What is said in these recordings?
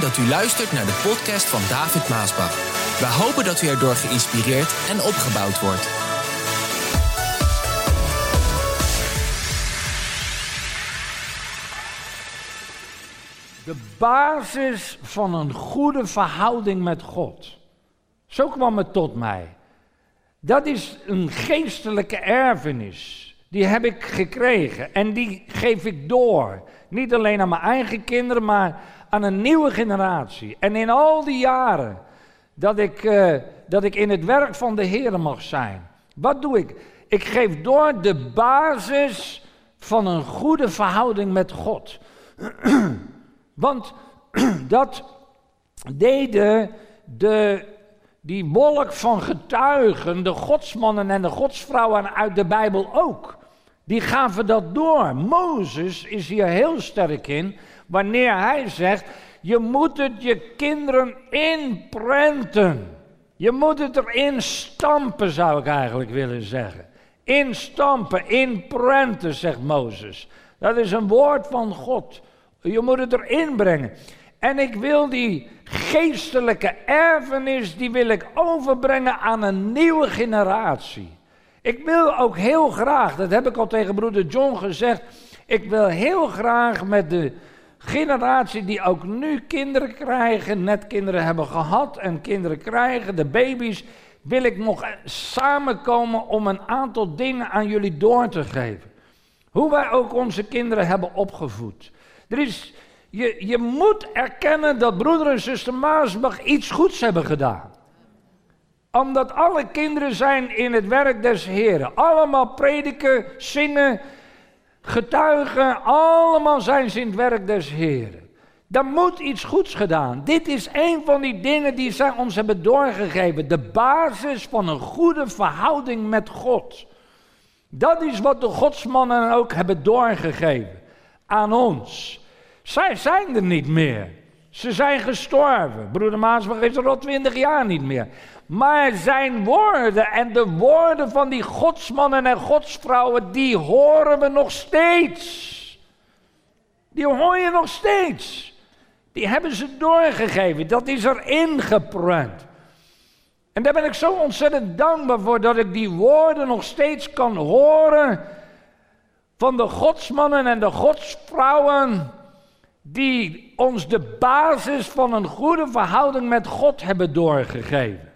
Dat u luistert naar de podcast van David Maasbach. We hopen dat u erdoor geïnspireerd en opgebouwd wordt. De basis van een goede verhouding met God. Zo kwam het tot mij. Dat is een geestelijke erfenis. Die heb ik gekregen en die geef ik door. Niet alleen aan mijn eigen kinderen, maar aan een nieuwe generatie. En in al die jaren dat ik, eh, dat ik in het werk van de Heer mag zijn. Wat doe ik? Ik geef door de basis van een goede verhouding met God. Want dat deden de, die wolk van getuigen, de godsmannen en de godsvrouwen uit de Bijbel ook. Die gaven dat door. Mozes is hier heel sterk in wanneer hij zegt: Je moet het je kinderen inprenten. Je moet het erin stampen, zou ik eigenlijk willen zeggen. Instampen, inprenten, zegt Mozes. Dat is een woord van God. Je moet het erin brengen. En ik wil die geestelijke erfenis, die wil ik overbrengen aan een nieuwe generatie. Ik wil ook heel graag, dat heb ik al tegen broeder John gezegd, ik wil heel graag met de generatie die ook nu kinderen krijgen, net kinderen hebben gehad en kinderen krijgen, de baby's, wil ik nog samenkomen om een aantal dingen aan jullie door te geven. Hoe wij ook onze kinderen hebben opgevoed. Er is, je, je moet erkennen dat broeder en zuster Maasbach iets goeds hebben gedaan omdat alle kinderen zijn in het werk des Heren. Allemaal prediken, zingen, getuigen. Allemaal zijn ze in het werk des Heren. Dan moet iets goeds gedaan. Dit is een van die dingen die zij ons hebben doorgegeven. De basis van een goede verhouding met God. Dat is wat de godsmannen ook hebben doorgegeven aan ons. Zij zijn er niet meer. Ze zijn gestorven. Broeder Maasbach is er al twintig jaar niet meer. Maar zijn woorden en de woorden van die godsmannen en godsvrouwen, die horen we nog steeds. Die hoor je nog steeds. Die hebben ze doorgegeven. Dat is erin geprent. En daar ben ik zo ontzettend dankbaar voor dat ik die woorden nog steeds kan horen van de godsmannen en de godsvrouwen die ons de basis van een goede verhouding met God hebben doorgegeven.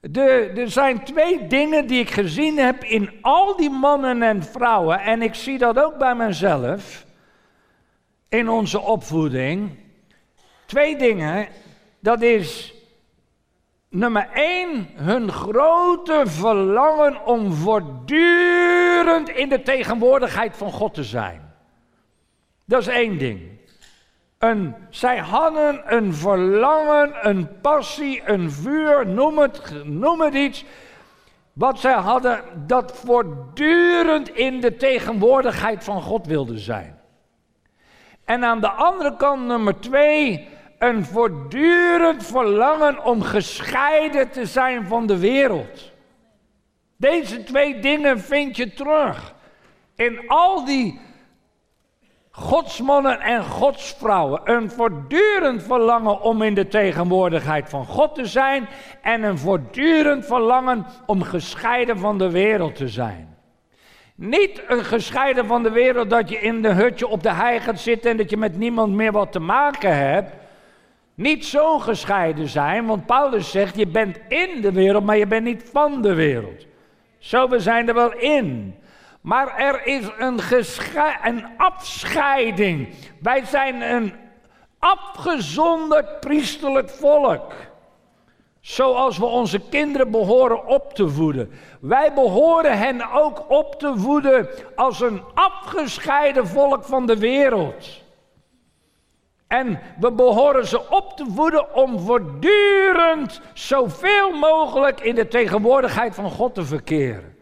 De, er zijn twee dingen die ik gezien heb in al die mannen en vrouwen, en ik zie dat ook bij mezelf, in onze opvoeding. Twee dingen, dat is nummer één, hun grote verlangen om voortdurend in de tegenwoordigheid van God te zijn. Dat is één ding. Een, zij hadden een verlangen, een passie, een vuur, noem het, noem het iets. Wat zij hadden, dat voortdurend in de tegenwoordigheid van God wilde zijn. En aan de andere kant, nummer twee, een voortdurend verlangen om gescheiden te zijn van de wereld. Deze twee dingen vind je terug in al die godsmannen en godsvrouwen een voortdurend verlangen om in de tegenwoordigheid van God te zijn en een voortdurend verlangen om gescheiden van de wereld te zijn. Niet een gescheiden van de wereld dat je in de hutje op de hei gaat zitten en dat je met niemand meer wat te maken hebt. Niet zo gescheiden zijn, want Paulus zegt je bent in de wereld, maar je bent niet van de wereld. Zo, we zijn er wel in. Maar er is een, afscheiding. Wij zijn een afgezonderd priesterlijk volk. Zoals we onze kinderen behoren op te voeden. Wij behoren hen ook op te voeden als een afgescheiden volk van de wereld. En we behoren ze op te voeden om voortdurend zoveel mogelijk in de tegenwoordigheid van God te verkeren.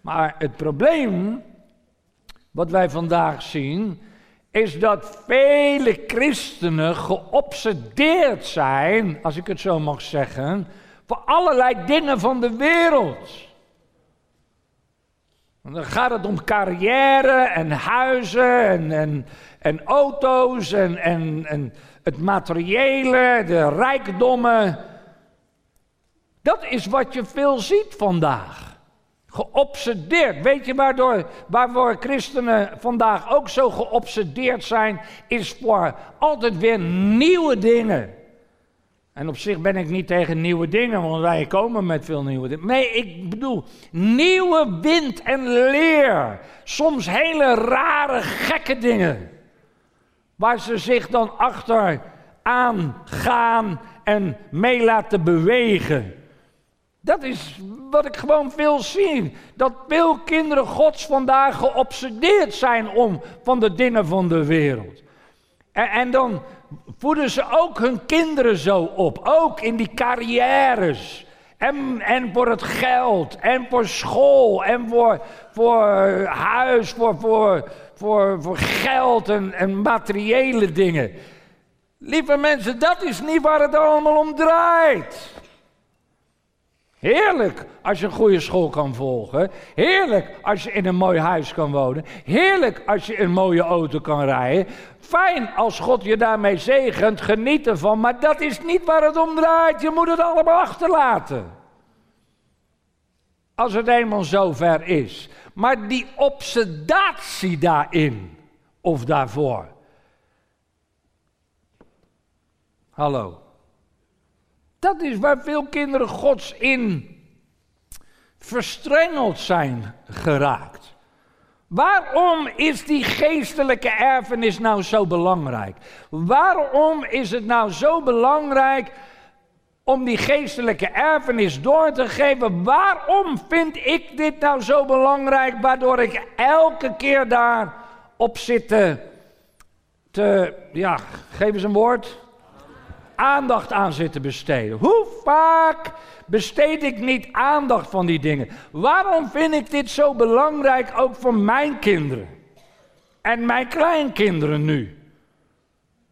Maar het probleem wat wij vandaag zien, is dat vele christenen geobsedeerd zijn, als ik het zo mag zeggen, voor allerlei dingen van de wereld. Dan gaat het om carrière en huizen en, en, en auto's en, en, en het materiële, de rijkdommen. Dat is wat je veel ziet vandaag. Geobsedeerd. Weet je waardoor, waarvoor christenen vandaag ook zo geobsedeerd zijn? Is voor altijd weer nieuwe dingen. En op zich ben ik niet tegen nieuwe dingen, want wij komen met veel nieuwe dingen. Nee, ik bedoel nieuwe wind en leer. Soms hele rare, gekke dingen. Waar ze zich dan achter aan gaan en mee laten bewegen. Dat is wat ik gewoon veel zie. Dat veel kinderen Gods vandaag geobsedeerd zijn om van de dingen van de wereld. En, en dan voeden ze ook hun kinderen zo op. Ook in die carrières. En, en voor het geld, en voor school, en voor, voor huis, voor, voor, voor, voor geld en, en materiële dingen. Lieve mensen, dat is niet waar het allemaal om draait. Heerlijk als je een goede school kan volgen. Heerlijk als je in een mooi huis kan wonen. Heerlijk als je een mooie auto kan rijden. Fijn als God je daarmee zegent, geniet ervan. Maar dat is niet waar het om draait. Je moet het allemaal achterlaten. Als het eenmaal zover is. Maar die obsedatie daarin of daarvoor. Hallo. Dat is waar veel kinderen Gods in verstrengeld zijn geraakt. Waarom is die geestelijke erfenis nou zo belangrijk? Waarom is het nou zo belangrijk om die geestelijke erfenis door te geven? Waarom vind ik dit nou zo belangrijk, waardoor ik elke keer daar op zit te, te ja, geef eens een woord, aandacht aan zitten besteden. Hoe vaak besteed ik niet aandacht van die dingen? Waarom vind ik dit zo belangrijk ook voor mijn kinderen? En mijn kleinkinderen nu?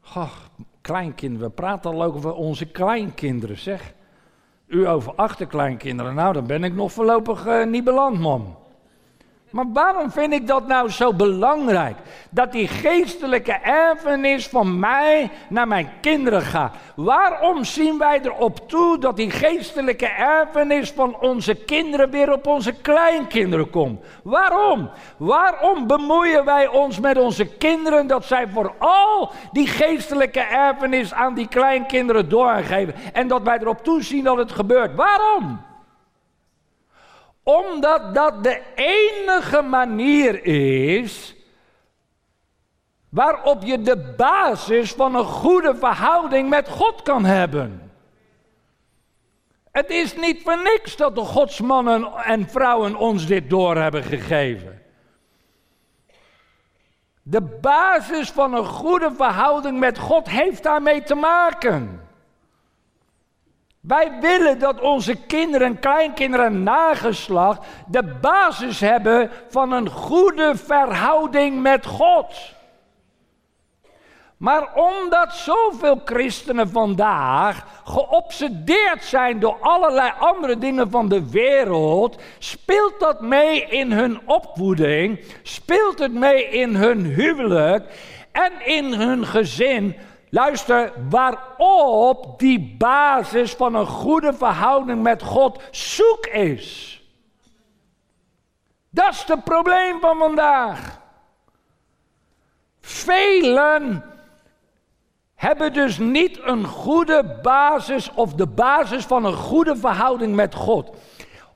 Goh, kleinkinderen, we praten al over onze kleinkinderen, zeg. U over achterkleinkinderen, nou dan ben ik nog voorlopig uh, niet beland, man. Maar waarom vind ik dat nou zo belangrijk? Dat die geestelijke erfenis van mij naar mijn kinderen gaat. Waarom zien wij erop toe dat die geestelijke erfenis van onze kinderen weer op onze kleinkinderen komt? Waarom? Waarom bemoeien wij ons met onze kinderen dat zij vooral die geestelijke erfenis aan die kleinkinderen doorgeven? En dat wij erop toezien dat het gebeurt? Waarom? Omdat dat de enige manier is waarop je de basis van een goede verhouding met God kan hebben. Het is niet voor niks dat de godsmannen en vrouwen ons dit door hebben gegeven. De basis van een goede verhouding met God heeft daarmee te maken. Wij willen dat onze kinderen en kleinkinderen en nageslacht de basis hebben van een goede verhouding met God. Maar omdat zoveel christenen vandaag geobsedeerd zijn door allerlei andere dingen van de wereld, speelt dat mee in hun opvoeding, speelt het mee in hun huwelijk en in hun gezin, Luister, waarop die basis van een goede verhouding met God zoek is. Dat is het probleem van vandaag. Velen hebben dus niet een goede basis of de basis van een goede verhouding met God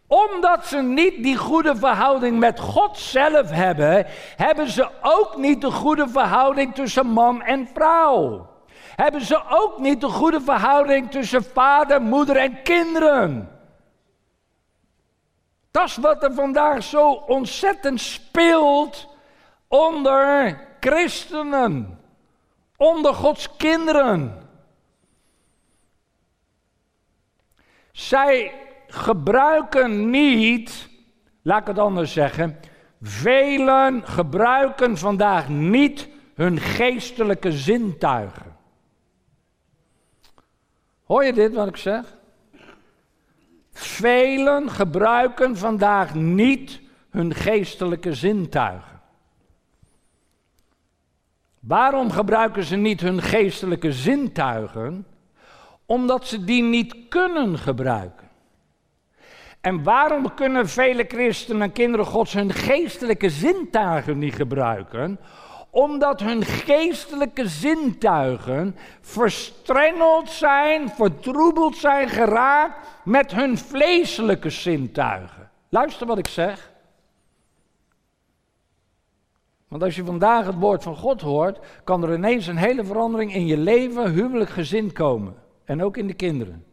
omdat ze niet die goede verhouding met God zelf hebben, hebben ze ook niet de goede verhouding tussen man en vrouw hebben ze ook niet de goede verhouding tussen vader, moeder en kinderen. Dat is wat er vandaag zo ontzettend speelt onder christenen, onder Gods kinderen. Zij gebruiken niet, laat ik het anders zeggen, velen gebruiken vandaag niet hun geestelijke zintuigen. Hoor je dit wat ik zeg? Velen gebruiken vandaag niet hun geestelijke zintuigen. Waarom gebruiken ze niet hun geestelijke zintuigen? Omdat ze die niet kunnen gebruiken. En waarom kunnen vele christenen en kinderen Gods hun geestelijke zintuigen niet gebruiken? Omdat hun geestelijke zintuigen verstrengeld zijn, vertroebeld zijn geraakt met hun vleeselijke zintuigen. Luister wat ik zeg. Want als je vandaag het woord van God hoort, kan er ineens een hele verandering in je leven, huwelijk, gezin komen. En ook in de kinderen.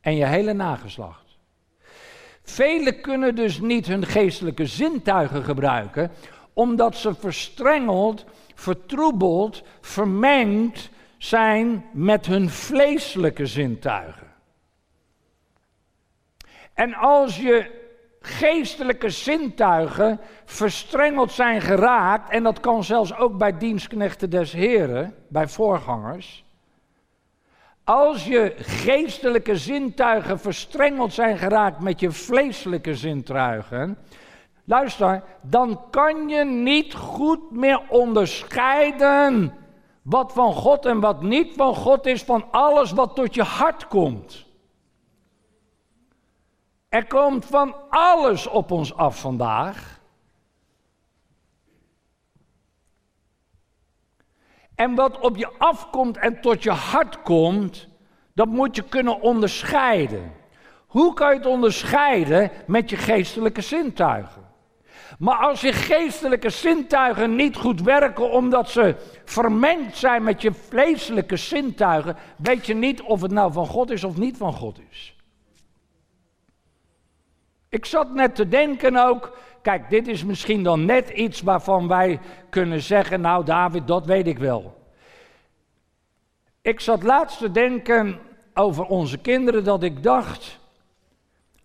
En je hele nageslacht. Velen kunnen dus niet hun geestelijke zintuigen gebruiken, omdat ze verstrengeld, vertroebeld, vermengd zijn met hun vleeselijke zintuigen. En als je geestelijke zintuigen verstrengeld zijn geraakt, en dat kan zelfs ook bij dienstknechten des Heren, bij voorgangers. Als je geestelijke zintuigen verstrengeld zijn geraakt met je vleeselijke zintuigen, luister, dan kan je niet goed meer onderscheiden wat van God en wat niet van God is van alles wat tot je hart komt. Er komt van alles op ons af vandaag. En wat op je afkomt en tot je hart komt, dat moet je kunnen onderscheiden. Hoe kan je het onderscheiden met je geestelijke zintuigen? Maar als je geestelijke zintuigen niet goed werken omdat ze vermengd zijn met je vleeselijke zintuigen, weet je niet of het nou van God is of niet van God is. Ik zat net te denken ook, kijk, dit is misschien dan net iets waarvan wij kunnen zeggen, nou David, dat weet ik wel. Ik zat laatst te denken over onze kinderen dat ik dacht,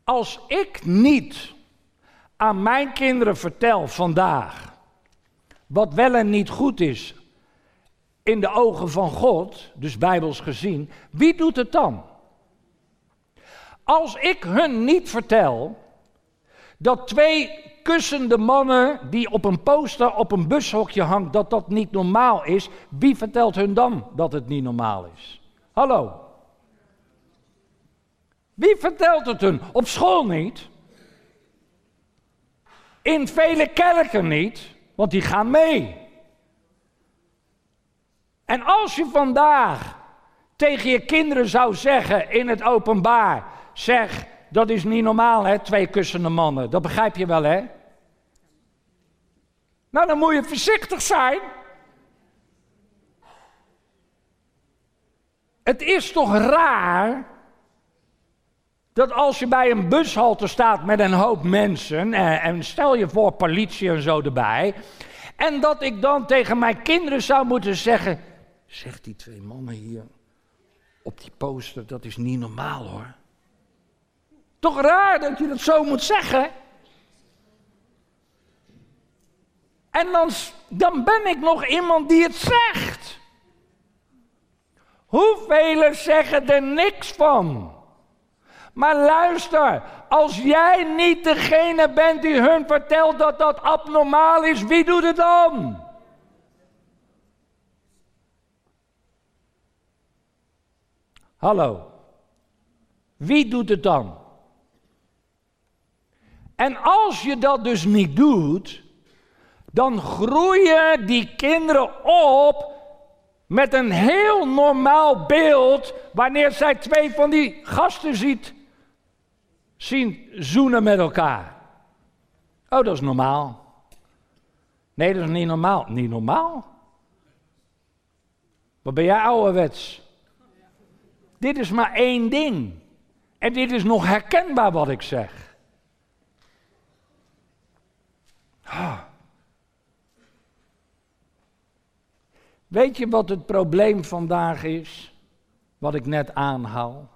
als ik niet aan mijn kinderen vertel vandaag wat wel en niet goed is in de ogen van God, dus bijbels gezien, wie doet het dan? Als ik hun niet vertel dat twee kussende mannen die op een poster op een bushokje hangt, dat dat niet normaal is. Wie vertelt hun dan dat het niet normaal is? Hallo? Wie vertelt het hun? Op school niet. In vele kerken niet, want die gaan mee. En als je vandaag tegen je kinderen zou zeggen in het openbaar, zeg, dat is niet normaal, hè, twee kussende mannen. Dat begrijp je wel, hè? Nou, dan moet je voorzichtig zijn. Het is toch raar dat als je bij een bushalte staat met een hoop mensen, en, en stel je voor politie en zo erbij, en dat ik dan tegen mijn kinderen zou moeten zeggen, zeg die twee mannen hier op die poster, dat is niet normaal hoor. Toch raar dat je dat zo moet zeggen. En dan, dan ben ik nog iemand die het zegt. Hoeveel zeggen er niks van? Maar luister, als jij niet degene bent die hun vertelt dat dat abnormaal is, wie doet het dan? Hallo. Wie doet het dan? En als je dat dus niet doet, dan groeien die kinderen op met een heel normaal beeld wanneer zij twee van die gasten ziet zien zoenen met elkaar. Oh, dat is normaal. Nee, dat is niet normaal. Niet normaal? Wat ben jij ouderwets? Dit is maar één ding. En dit is nog herkenbaar wat ik zeg. Ah. Weet je wat het probleem vandaag is? Wat ik net aanhaal.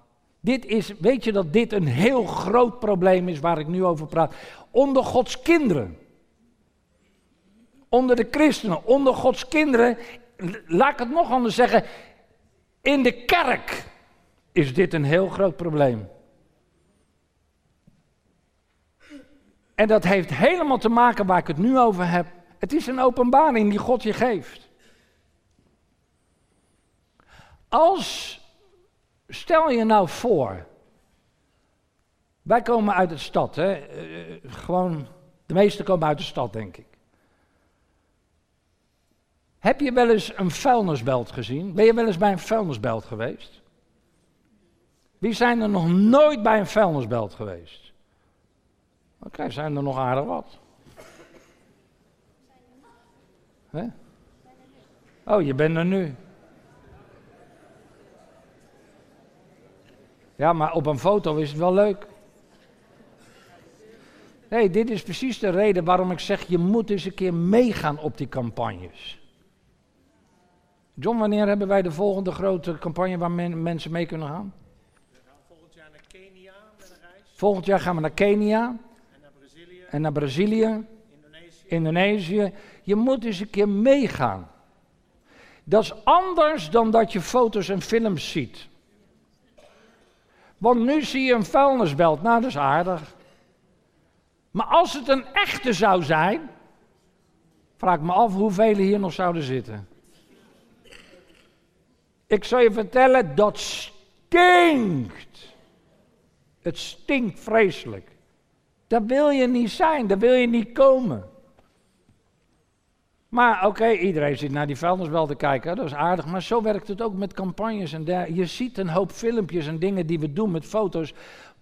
Dit is, weet je dat dit een heel groot probleem is waar ik nu over praat? Onder Gods kinderen. Onder de christenen, onder Gods kinderen. Laat ik het nog anders zeggen. In de kerk is dit een heel groot probleem. En dat heeft helemaal te maken waar ik het nu over heb. Het is een openbaring die God je geeft. Als, stel je nou voor, wij komen uit de stad, hè? Eh, gewoon, de meesten komen uit de stad, denk ik. Heb je wel eens een vuilnisbelt gezien? Ben je wel eens bij een vuilnisbelt geweest? Wie zijn er nog nooit bij een vuilnisbelt geweest? Oké, zijn er nog aardig wat. Hè? Oh, je bent er nu. Ja, maar op een foto is het wel leuk. Nee, dit is precies de reden waarom ik zeg: je moet eens een keer meegaan op die campagnes. John, wanneer hebben wij de volgende grote campagne waar mensen mee kunnen gaan? We gaan volgend jaar naar Kenia met een reis. Volgend jaar gaan we naar Kenia. En naar Brazilië. En naar Brazilië. Indonesië. Indonesië. Je moet eens een keer meegaan. Dat is anders dan dat je foto's en films ziet. Want nu zie je een vuilnisbelt, nou dat is aardig. Maar als het een echte zou zijn, vraag ik me af hoeveel hier nog zouden zitten. Ik zal je vertellen, dat stinkt. Het stinkt vreselijk. Daar wil je niet zijn, daar wil je niet komen. Maar oké, iedereen zit naar die vuilnisbel te kijken, dat is aardig. Maar zo werkt het ook met campagnes. En. Je ziet een hoop filmpjes en dingen die we doen met foto's.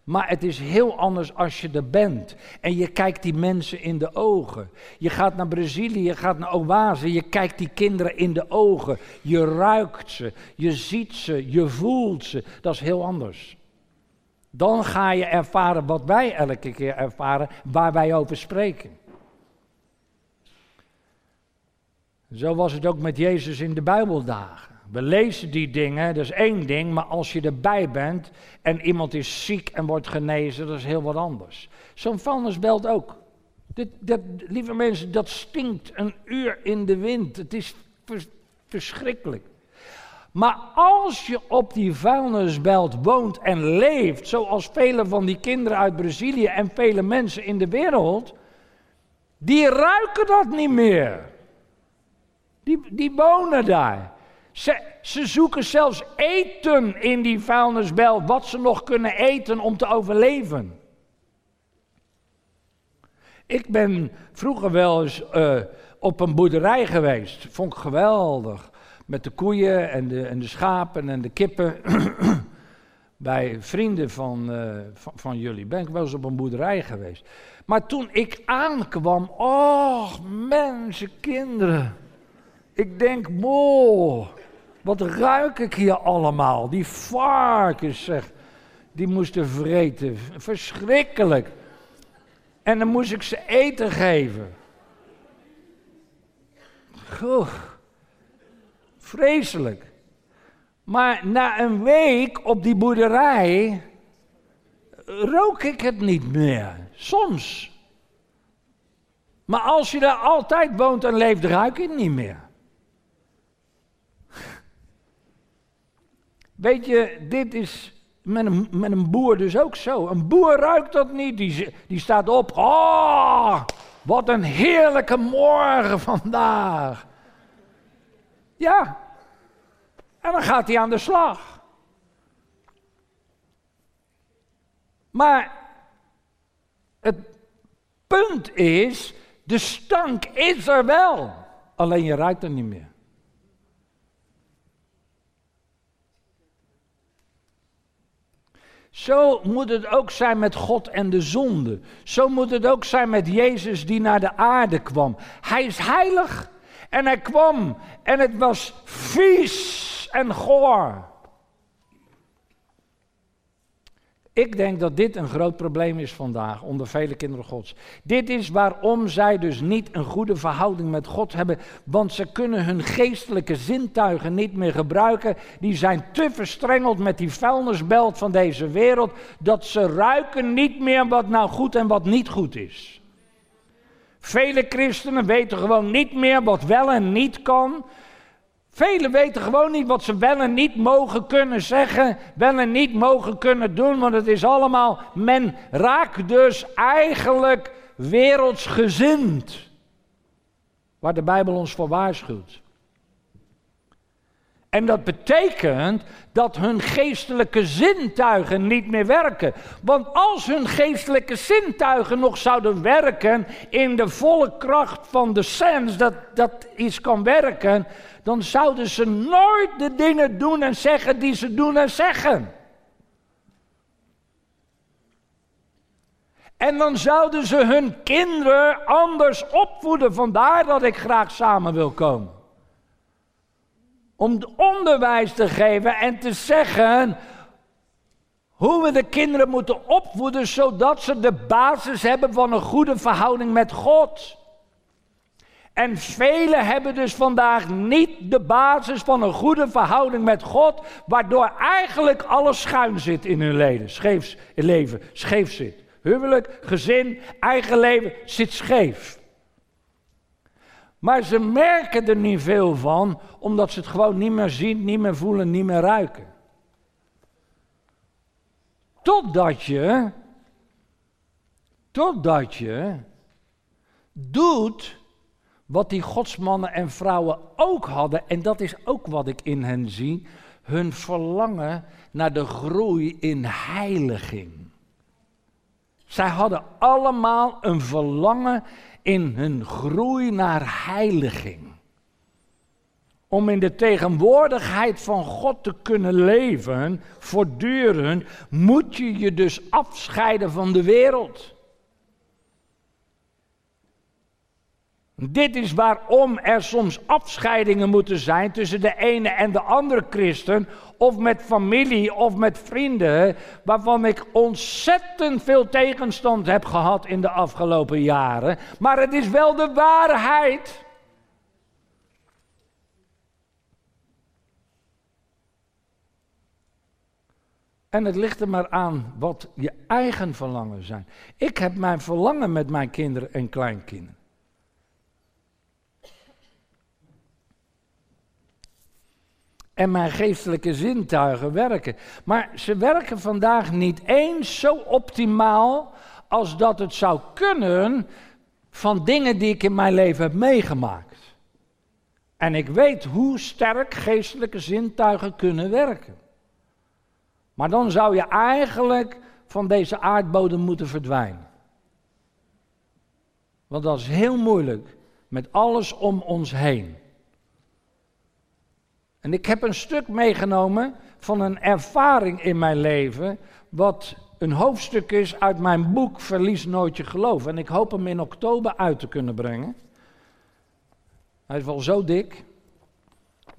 Maar het is heel anders als je er bent. En je kijkt die mensen in de ogen. Je gaat naar Brazilië, je gaat naar Oase, je kijkt die kinderen in de ogen. Je ruikt ze, je ziet ze, je voelt ze. Dat is heel anders. Dan ga je ervaren wat wij elke keer ervaren, waar wij over spreken. Zo was het ook met Jezus in de Bijbeldagen. We lezen die dingen, dat is één ding, maar als je erbij bent en iemand is ziek en wordt genezen, dat is heel wat anders. Zo'n vuilnisbelt ook. Dit, dat, lieve mensen, dat stinkt een uur in de wind. Het is verschrikkelijk. Maar als je op die vuilnisbelt woont en leeft, zoals vele van die kinderen uit Brazilië en vele mensen in de wereld, die ruiken dat niet meer. Die, die wonen daar. Ze, ze zoeken zelfs eten in die vuilnisbelt, wat ze nog kunnen eten om te overleven. Ik ben vroeger wel eens uh, op een boerderij geweest. Vond ik geweldig. Met de koeien en de, en de schapen en de kippen. Bij vrienden van, uh, van, van, jullie ben ik wel eens op een boerderij geweest. Maar toen ik aankwam, oh mensen, kinderen. Ik denk, wow, wat ruik ik hier allemaal? Die varkens, zeg. Die moesten vreten. Verschrikkelijk. En dan moest ik ze eten geven. Goh. Vreselijk. Maar na een week op die boerderij rook ik het niet meer. Soms. Maar als je daar altijd woont en leeft, ruik je het niet meer. Weet je, dit is met een, met een boer dus ook zo. Een boer ruikt dat niet. Die, die staat op. Oh, wat een heerlijke morgen vandaag. Ja. En dan gaat hij aan de slag. Maar het punt is, de stank is er wel. Alleen je ruikt er niet meer. Zo moet het ook zijn met God en de zonde. Zo moet het ook zijn met Jezus die naar de aarde kwam. Hij is heilig en hij kwam en het was vies en goor. Ik denk dat dit een groot probleem is vandaag onder vele kinderen Gods. Dit is waarom zij dus niet een goede verhouding met God hebben, want ze kunnen hun geestelijke zintuigen niet meer gebruiken. Die zijn te verstrengeld met die vuilnisbelt van deze wereld, dat ze ruiken niet meer wat nou goed en wat niet goed is. Vele christenen weten gewoon niet meer wat wel en niet kan. Velen weten gewoon niet wat ze wel en niet mogen kunnen zeggen, wel en niet mogen kunnen doen, want het is allemaal, men raakt dus eigenlijk wereldsgezind, waar de Bijbel ons voor waarschuwt. En dat betekent dat hun geestelijke zintuigen niet meer werken. Want als hun geestelijke zintuigen nog zouden werken in de volle kracht van de sens, dat, dat iets kan werken, dan zouden ze nooit de dingen doen en zeggen die ze doen en zeggen. En dan zouden ze hun kinderen anders opvoeden. Vandaar dat ik graag samen wil komen om onderwijs te geven en te zeggen hoe we de kinderen moeten opvoeden zodat ze de basis hebben van een goede verhouding met God. En velen hebben dus vandaag niet de basis van een goede verhouding met God, waardoor eigenlijk alles schuin zit in hun leven, scheef, leven, scheef zit. Huwelijk, gezin, eigen leven zit scheef. Maar ze merken er niet veel van, omdat ze het gewoon niet meer zien, niet meer voelen, niet meer ruiken. Totdat je, totdat je doet wat die godsmannen en vrouwen ook hadden, en dat is ook wat ik in hen zie, hun verlangen naar de groei in heiliging. Zij hadden allemaal een verlangen in hun groei naar heiliging. Om in de tegenwoordigheid van God te kunnen leven, voortdurend, moet je je dus afscheiden van de wereld. Dit is waarom er soms afscheidingen moeten zijn tussen de ene en de andere christen, of met familie of met vrienden, waarvan ik ontzettend veel tegenstand heb gehad in de afgelopen jaren. Maar het is wel de waarheid. En het ligt er maar aan wat je eigen verlangen zijn. Ik heb mijn verlangen met mijn kinderen en kleinkinderen. En mijn geestelijke zintuigen werken. Maar ze werken vandaag niet eens zo optimaal als dat het zou kunnen van dingen die ik in mijn leven heb meegemaakt. En ik weet hoe sterk geestelijke zintuigen kunnen werken. Maar dan zou je eigenlijk van deze aardbodem moeten verdwijnen. Want dat is heel moeilijk met alles om ons heen. En ik heb een stuk meegenomen van een ervaring in mijn leven, wat een hoofdstuk is uit mijn boek Verlies nooit je geloof. En ik hoop hem in oktober uit te kunnen brengen. Hij is wel zo dik.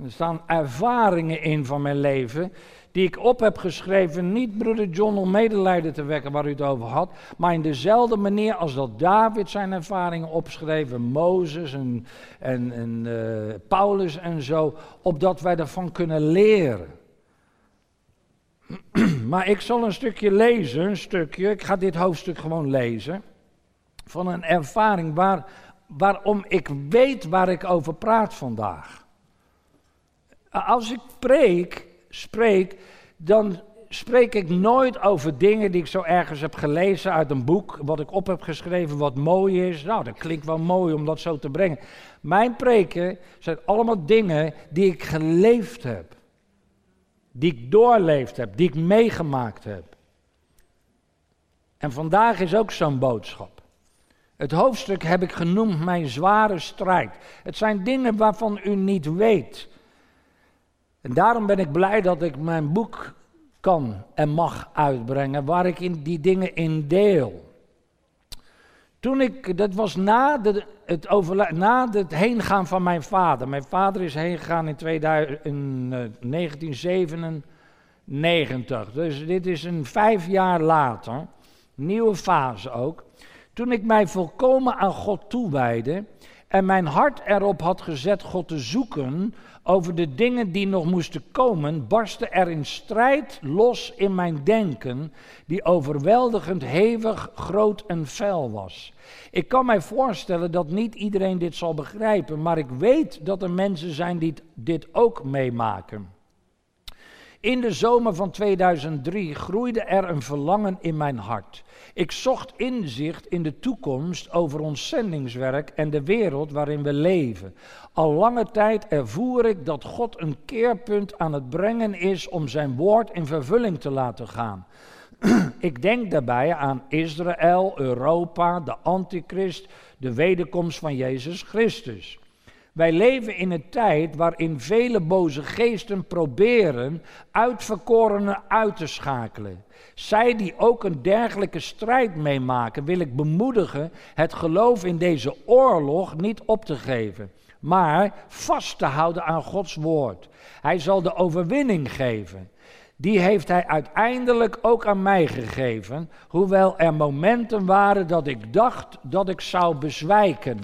Er staan ervaringen in van mijn leven die ik op heb geschreven, niet broeder John om medelijden te wekken waar u het over had, maar in dezelfde manier als dat David zijn ervaringen opschreven, Mozes en, en, en uh, Paulus en zo, opdat wij daarvan kunnen leren. maar ik zal een stukje lezen, een stukje, ik ga dit hoofdstuk gewoon lezen, van een ervaring waar, waarom ik weet waar ik over praat vandaag. Als ik preek, spreek, dan spreek ik nooit over dingen die ik zo ergens heb gelezen uit een boek, wat ik op heb geschreven, wat mooi is. Nou, dat klinkt wel mooi om dat zo te brengen. Mijn preken zijn allemaal dingen die ik geleefd heb, die ik doorleefd heb, die ik meegemaakt heb. En vandaag is ook zo'n boodschap. Het hoofdstuk heb ik genoemd mijn zware strijd. Het zijn dingen waarvan u niet weet. En daarom ben ik blij dat ik mijn boek kan en mag uitbrengen, waar ik in die dingen in deel. Toen ik, dat was na, de, het, overla- na het heengaan van mijn vader. Mijn vader is heengegaan in, 2000, in 1997. Eh, dus dit is een vijf jaar later. Nieuwe fase ook. Toen ik mij volkomen aan God toewijde en mijn hart erop had gezet God te zoeken, over de dingen die nog moesten komen, barstte er een strijd los in mijn denken, die overweldigend hevig, groot en fel was. Ik kan mij voorstellen dat niet iedereen dit zal begrijpen, maar ik weet dat er mensen zijn die dit ook meemaken. In de zomer van 2003 groeide er een verlangen in mijn hart. Ik zocht inzicht in de toekomst over ons zendingswerk en de wereld waarin we leven. Al lange tijd ervoer ik dat God een keerpunt aan het brengen is om zijn woord in vervulling te laten gaan. ik denk daarbij aan Israël, Europa, de Antichrist, de wederkomst van Jezus Christus. Wij leven in een tijd waarin vele boze geesten proberen uitverkorenen uit te schakelen. Zij die ook een dergelijke strijd meemaken, wil ik bemoedigen het geloof in deze oorlog niet op te geven, maar vast te houden aan Gods woord. Hij zal de overwinning geven. Die heeft hij uiteindelijk ook aan mij gegeven, hoewel er momenten waren dat ik dacht dat ik zou bezwijken.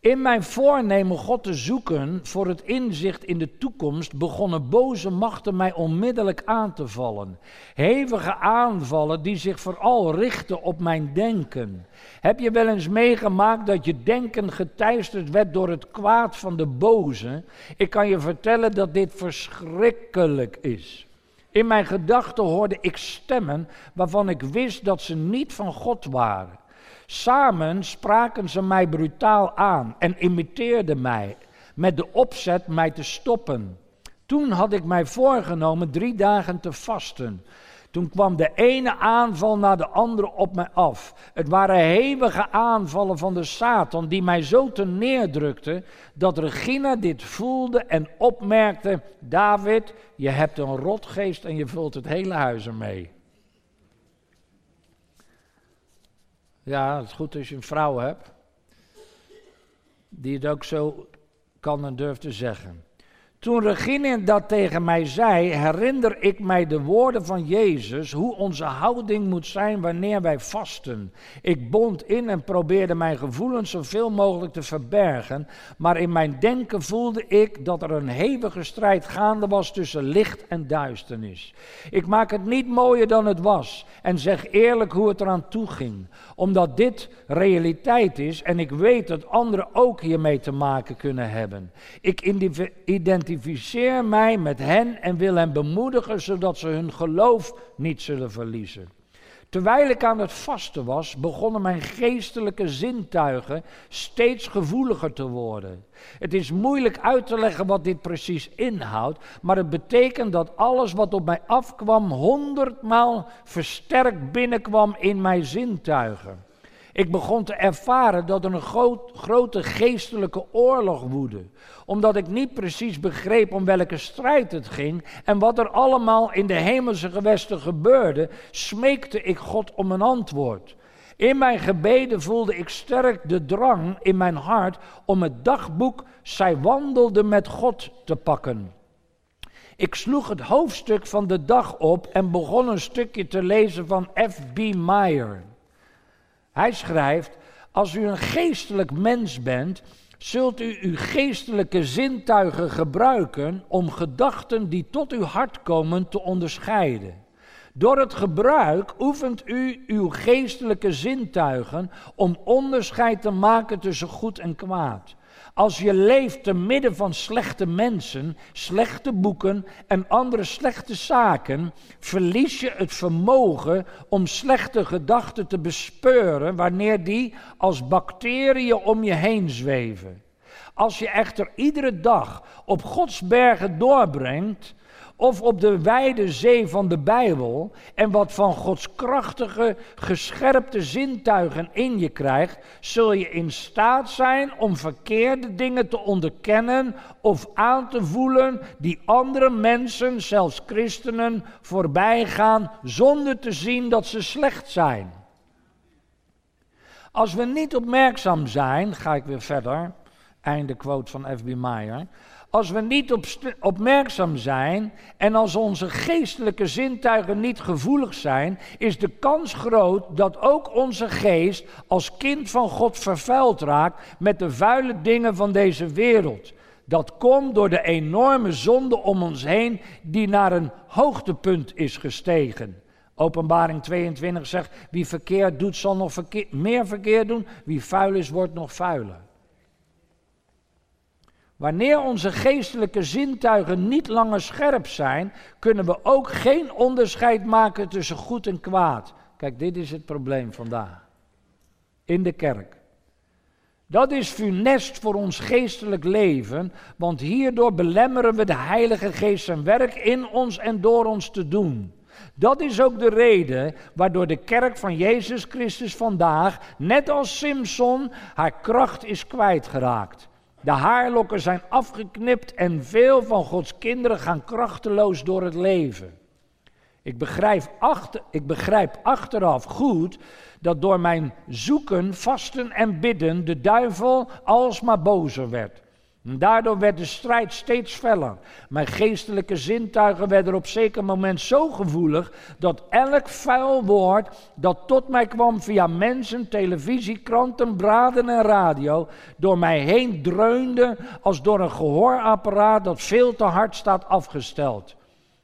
In mijn voornemen God te zoeken voor het inzicht in de toekomst begonnen boze machten mij onmiddellijk aan te vallen. Hevige aanvallen die zich vooral richten op mijn denken. Heb je wel eens meegemaakt dat je denken geteisterd werd door het kwaad van de boze? Ik kan je vertellen dat dit verschrikkelijk is. In mijn gedachten hoorde ik stemmen waarvan ik wist dat ze niet van God waren. Samen spraken ze mij brutaal aan en imiteerden mij met de opzet mij te stoppen. Toen had ik mij voorgenomen drie dagen te vasten. Toen kwam de ene aanval na de andere op mij af. Het waren hevige aanvallen van de Satan die mij zo te neerdrukten dat Regina dit voelde en opmerkte: David, je hebt een rotgeest en je vult het hele huis ermee. Ja, het is goed als je een vrouw hebt die het ook zo kan en durft te zeggen. Toen Regine dat tegen mij zei, herinner ik mij de woorden van Jezus, hoe onze houding moet zijn wanneer wij vasten. Ik bond in en probeerde mijn gevoelens zoveel mogelijk te verbergen, maar in mijn denken voelde ik dat er een hevige strijd gaande was tussen licht en duisternis. Ik maak het niet mooier dan het was en zeg eerlijk hoe het eraan toe ging, omdat dit realiteit is en ik weet dat anderen ook hiermee te maken kunnen hebben. Ik identificeer identificeer mij met hen en wil hen bemoedigen zodat ze hun geloof niet zullen verliezen. Terwijl ik aan het vasten was, begonnen mijn geestelijke zintuigen steeds gevoeliger te worden. Het is moeilijk uit te leggen wat dit precies inhoudt, maar het betekent dat alles wat op mij afkwam honderdmaal versterkt binnenkwam in mijn zintuigen. Ik begon te ervaren dat er een grote geestelijke oorlog woedde, omdat ik niet precies begreep om welke strijd het ging en wat er allemaal in de hemelse gewesten gebeurde, smeekte ik God om een antwoord. In mijn gebeden voelde ik sterk de drang in mijn hart om het dagboek Zij wandelde met God te pakken. Ik sloeg het hoofdstuk van de dag op en begon een stukje te lezen van F.B. Meyer. Hij schrijft: Als u een geestelijk mens bent, zult u uw geestelijke zintuigen gebruiken om gedachten die tot uw hart komen te onderscheiden. Door het gebruik oefent u uw geestelijke zintuigen om onderscheid te maken tussen goed en kwaad. Als je leeft te midden van slechte mensen, slechte boeken en andere slechte zaken, verlies je het vermogen om slechte gedachten te bespeuren wanneer die als bacteriën om je heen zweven. Als je echter iedere dag op Gods bergen doorbrengt, of op de wijde zee van de Bijbel en wat van Gods krachtige, gescherpte zintuigen in je krijgt, zul je in staat zijn om verkeerde dingen te onderkennen of aan te voelen die andere mensen, zelfs christenen, voorbij gaan zonder te zien dat ze slecht zijn. Als we niet opmerkzaam zijn, ga ik weer verder, einde quote van F.B. Meyer. Als we niet op opmerkzaam zijn en als onze geestelijke zintuigen niet gevoelig zijn, is de kans groot dat ook onze geest als kind van God vervuild raakt met de vuile dingen van deze wereld. Dat komt door de enorme zonde om ons heen die naar een hoogtepunt is gestegen. Openbaring 22 zegt, wie verkeerd doet zal nog meer verkeerd doen, wie vuil is wordt nog vuiler. Wanneer onze geestelijke zintuigen niet langer scherp zijn, kunnen we ook geen onderscheid maken tussen goed en kwaad. Kijk, dit is het probleem vandaag. In de kerk. Dat is funest voor ons geestelijk leven, want hierdoor belemmeren we de Heilige Geest zijn werk in ons en door ons te doen. Dat is ook de reden waardoor de kerk van Jezus Christus vandaag, net als Simpson, haar kracht is kwijtgeraakt. De haarlokken zijn afgeknipt en veel van Gods kinderen gaan krachteloos door het leven. Ik begrijp, achter, ik begrijp achteraf goed dat door mijn zoeken, vasten en bidden de duivel alsmaar bozer werd. En daardoor werd de strijd steeds feller. Mijn geestelijke zintuigen werden op zeker moment zo gevoelig dat elk vuil woord dat tot mij kwam via mensen, televisie, kranten, braden en radio, door mij heen dreunde als door een gehoorapparaat dat veel te hard staat afgesteld.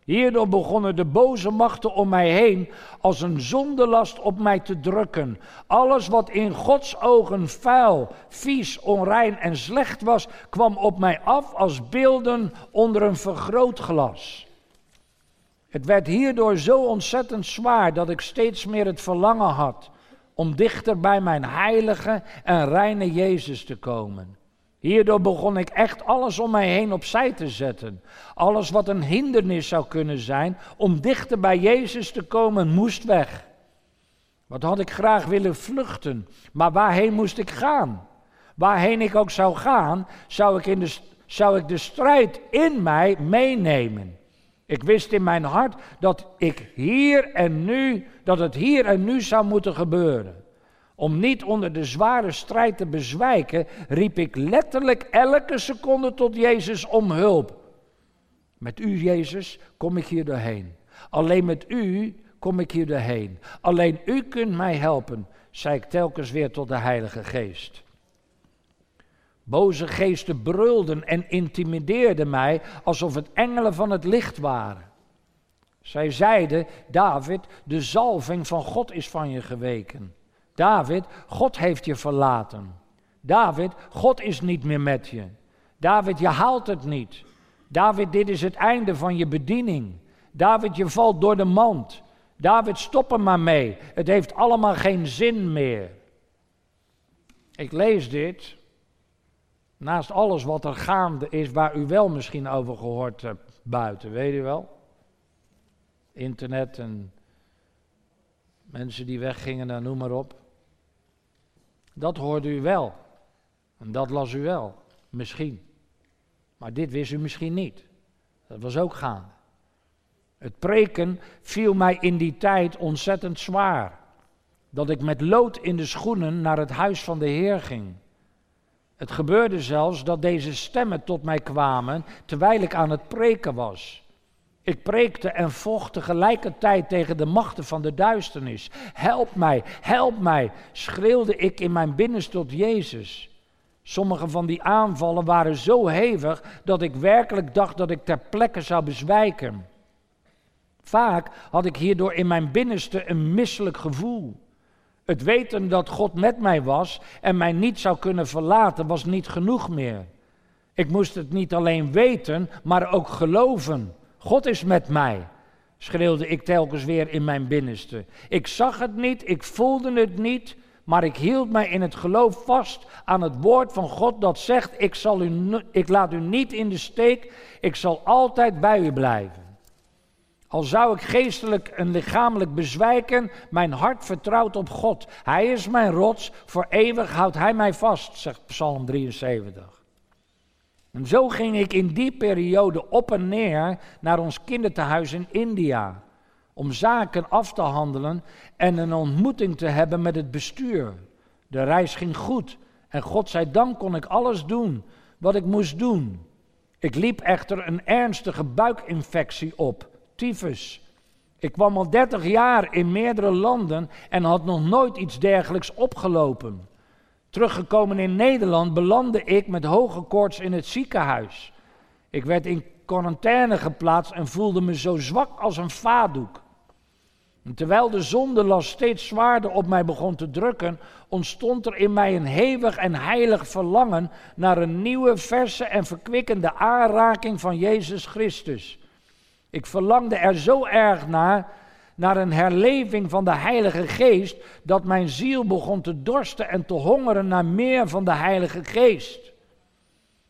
Hierdoor begonnen de boze machten om mij heen als een zondelast op mij te drukken. Alles wat in Gods ogen vuil, vies, onrein en slecht was, kwam op mij af als beelden onder een vergrootglas. Het werd hierdoor zo ontzettend zwaar dat ik steeds meer het verlangen had om dichter bij mijn heilige en reine Jezus te komen. Hierdoor begon ik echt alles om mij heen opzij te zetten. Alles wat een hindernis zou kunnen zijn om dichter bij Jezus te komen, moest weg. Wat had ik graag willen vluchten, maar waarheen moest ik gaan? Waarheen ik ook zou gaan, zou ik, in de, zou ik de strijd in mij meenemen. Ik wist in mijn hart dat ik hier en nu, dat het hier en nu zou moeten gebeuren. Om niet onder de zware strijd te bezwijken, riep ik letterlijk elke seconde tot Jezus om hulp. Met u, Jezus, kom ik hier doorheen. Alleen met u kom ik hier doorheen. Alleen u kunt mij helpen, zei ik telkens weer tot de Heilige Geest. Boze geesten brulden en intimideerden mij alsof het engelen van het licht waren. Zij zeiden: David, de zalving van God is van je geweken. David, God heeft je verlaten. David, God is niet meer met je. David, je haalt het niet. David, dit is het einde van je bediening. David, je valt door de mand. David, stop er maar mee. Het heeft allemaal geen zin meer. Ik lees dit. Naast alles wat er gaande is, waar u wel misschien over gehoord hebt buiten, weet u wel? Internet en mensen die weggingen, nou, noem maar op. Dat hoorde u wel. En dat las u wel. Misschien. Maar dit wist u misschien niet. Dat was ook gaande. Het preken viel mij in die tijd ontzettend zwaar. Dat ik met lood in de schoenen naar het huis van de Heer ging. Het gebeurde zelfs dat deze stemmen tot mij kwamen terwijl ik aan het preken was. Ik preekte en vocht tegelijkertijd tegen de machten van de duisternis. Help mij, help mij, schreeuwde ik in mijn binnenste tot Jezus. Sommige van die aanvallen waren zo hevig dat ik werkelijk dacht dat ik ter plekke zou bezwijken. Vaak had ik hierdoor in mijn binnenste een misselijk gevoel. Het weten dat God met mij was en mij niet zou kunnen verlaten was niet genoeg meer. Ik moest het niet alleen weten, maar ook geloven. God is met mij, schreeuwde ik telkens weer in mijn binnenste. Ik zag het niet, ik voelde het niet, maar ik hield mij in het geloof vast aan het woord van God dat zegt: ik, zal u, ik laat u niet in de steek, ik zal altijd bij u blijven. Al zou ik geestelijk en lichamelijk bezwijken, mijn hart vertrouwt op God. Hij is mijn rots, voor eeuwig houdt Hij mij vast, zegt Psalm 73. En zo ging ik in die periode op en neer naar ons kinderthuis in India. Om zaken af te handelen en een ontmoeting te hebben met het bestuur. De reis ging goed en God zij dank kon ik alles doen wat ik moest doen. Ik liep echter een ernstige buikinfectie op, tyfus. Ik kwam al 30 jaar in meerdere landen en had nog nooit iets dergelijks opgelopen. Teruggekomen in Nederland belandde ik met hoge koorts in het ziekenhuis. Ik werd in quarantaine geplaatst en voelde me zo zwak als een vaatdoek. En terwijl de zondelast steeds zwaarder op mij begon te drukken, ontstond er in mij een hevig en heilig verlangen naar een nieuwe, verse en verkwikkende aanraking van Jezus Christus. Ik verlangde er zo erg naar, naar een herleving van de Heilige Geest, dat mijn ziel begon te dorsten en te hongeren naar meer van de Heilige Geest.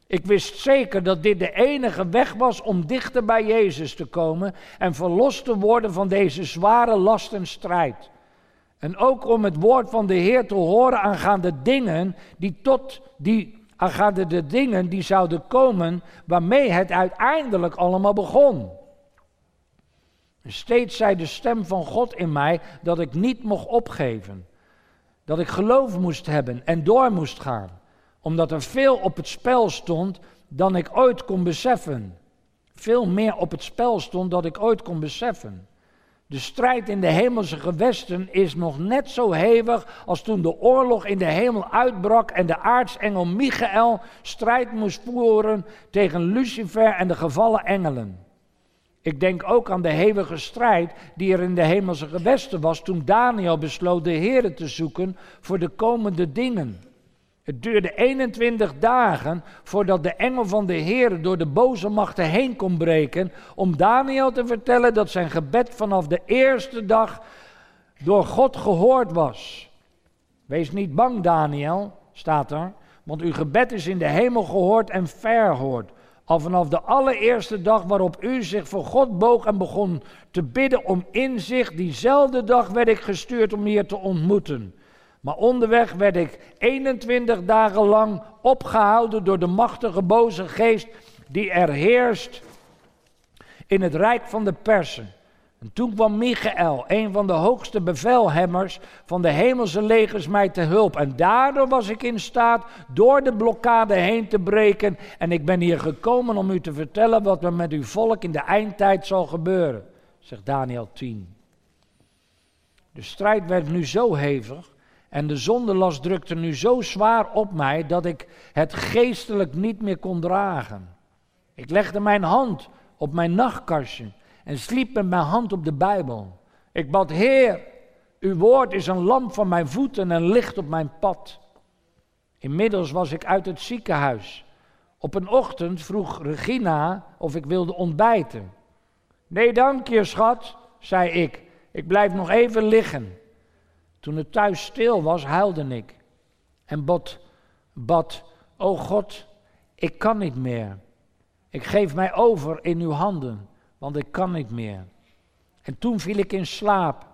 Ik wist zeker dat dit de enige weg was om dichter bij Jezus te komen en verlost te worden van deze zware last en strijd. En ook om het woord van de Heer te horen aangaande dingen die tot die aangaande de dingen die zouden komen waarmee het uiteindelijk allemaal begon. Steeds zei de stem van God in mij dat ik niet mocht opgeven. Dat ik geloof moest hebben en door moest gaan. Omdat er veel op het spel stond dan ik ooit kon beseffen. Veel meer op het spel stond dan ik ooit kon beseffen. De strijd in de hemelse gewesten is nog net zo hevig als toen de oorlog in de hemel uitbrak en de aartsengel Michael strijd moest voeren tegen Lucifer en de gevallen engelen. Ik denk ook aan de hevige strijd die er in de hemelse gewesten was toen Daniel besloot de Heer te zoeken voor de komende dingen. Het duurde 21 dagen voordat de engel van de Heer door de boze machten heen kon breken om Daniel te vertellen dat zijn gebed vanaf de eerste dag door God gehoord was. Wees niet bang, Daniel, staat er, want uw gebed is in de hemel gehoord en verhoord. Al vanaf de allereerste dag waarop u zich voor God boog en begon te bidden om inzicht, diezelfde dag werd ik gestuurd om hier te ontmoeten. Maar onderweg werd ik 21 dagen lang opgehouden door de machtige boze geest die er heerst in het rijk van de persen. En toen kwam Michael, een van de hoogste bevelhebbers van de hemelse legers, mij te hulp. En daardoor was ik in staat door de blokkade heen te breken. En ik ben hier gekomen om u te vertellen wat er met uw volk in de eindtijd zal gebeuren, zegt Daniel 10. De strijd werd nu zo hevig en de zondelast drukte nu zo zwaar op mij dat ik het geestelijk niet meer kon dragen. Ik legde mijn hand op mijn nachtkastje en sliep met mijn hand op de Bijbel. Ik bad, Heer, uw woord is een lamp van mijn voeten en licht op mijn pad. Inmiddels was ik uit het ziekenhuis. Op een ochtend vroeg Regina of ik wilde ontbijten. Nee, dank je, schat, zei ik. Ik blijf nog even liggen. Toen het thuis stil was, huilde ik. En bad, bad, o God, ik kan niet meer. Ik geef mij over in uw handen want ik kan niet meer. En toen viel ik in slaap.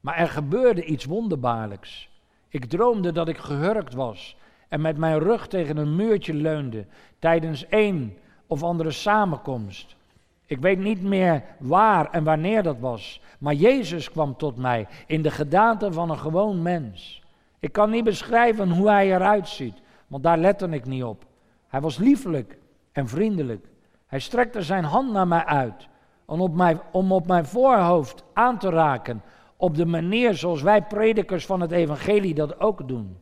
Maar er gebeurde iets wonderbaarlijks. Ik droomde dat ik gehurkt was en met mijn rug tegen een muurtje leunde tijdens één of andere samenkomst. Ik weet niet meer waar en wanneer dat was, maar Jezus kwam tot mij in de gedaante van een gewoon mens. Ik kan niet beschrijven hoe hij eruit ziet, want daar lette ik niet op. Hij was liefelijk en vriendelijk. Hij strekte zijn hand naar mij uit om op mijn, om op mijn voorhoofd aan te raken op de manier zoals wij predikers van het evangelie dat ook doen.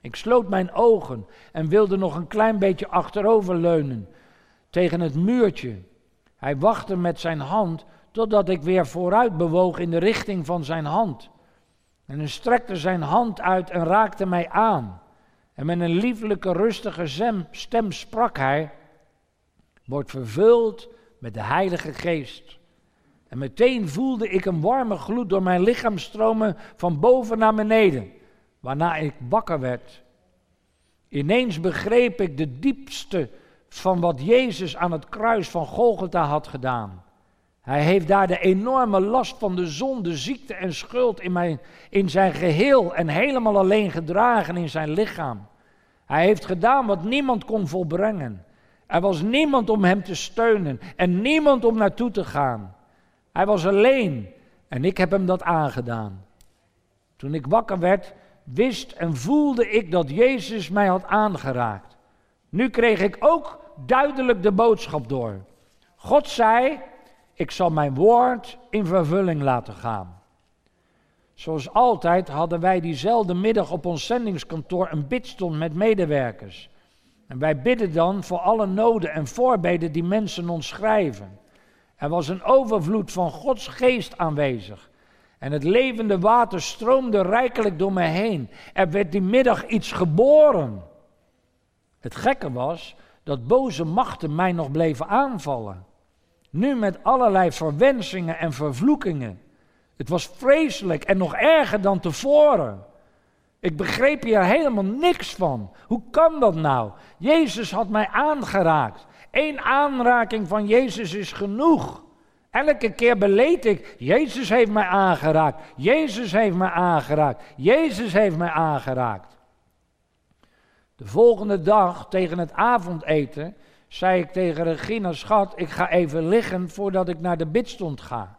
Ik sloot mijn ogen en wilde nog een klein beetje achteroverleunen tegen het muurtje. Hij wachtte met zijn hand totdat ik weer vooruit bewoog in de richting van zijn hand. En hij strekte zijn hand uit en raakte mij aan. En met een lieflijke, rustige stem sprak hij: wordt vervuld met de Heilige Geest. En meteen voelde ik een warme gloed door mijn lichaam stromen van boven naar beneden, waarna ik wakker werd. Ineens begreep ik de diepste van wat Jezus aan het kruis van Golgotha had gedaan. Hij heeft daar de enorme last van de zonde, ziekte en schuld in, mijn, in zijn geheel en helemaal alleen gedragen in zijn lichaam. Hij heeft gedaan wat niemand kon volbrengen. Er was niemand om hem te steunen en niemand om naartoe te gaan. Hij was alleen en ik heb hem dat aangedaan. Toen ik wakker werd, wist en voelde ik dat Jezus mij had aangeraakt. Nu kreeg ik ook duidelijk de boodschap door. God zei: Ik zal mijn woord in vervulling laten gaan. Zoals altijd hadden wij diezelfde middag op ons zendingskantoor een bidstond met medewerkers. En wij bidden dan voor alle noden en voorbeden die mensen ons schrijven. Er was een overvloed van Gods geest aanwezig. En het levende water stroomde rijkelijk door me heen. Er werd die middag iets geboren. Het gekke was dat boze machten mij nog bleven aanvallen. Nu met allerlei verwensingen en vervloekingen. Het was vreselijk en nog erger dan tevoren. Ik begreep hier helemaal niks van. Hoe kan dat nou? Jezus had mij aangeraakt. Eén aanraking van Jezus is genoeg. Elke keer beleed ik, Jezus heeft mij aangeraakt. Jezus heeft mij aangeraakt. Jezus heeft mij aangeraakt. De volgende dag, tegen het avondeten, zei ik tegen Regina, schat, ik ga even liggen voordat ik naar de bidstond ga.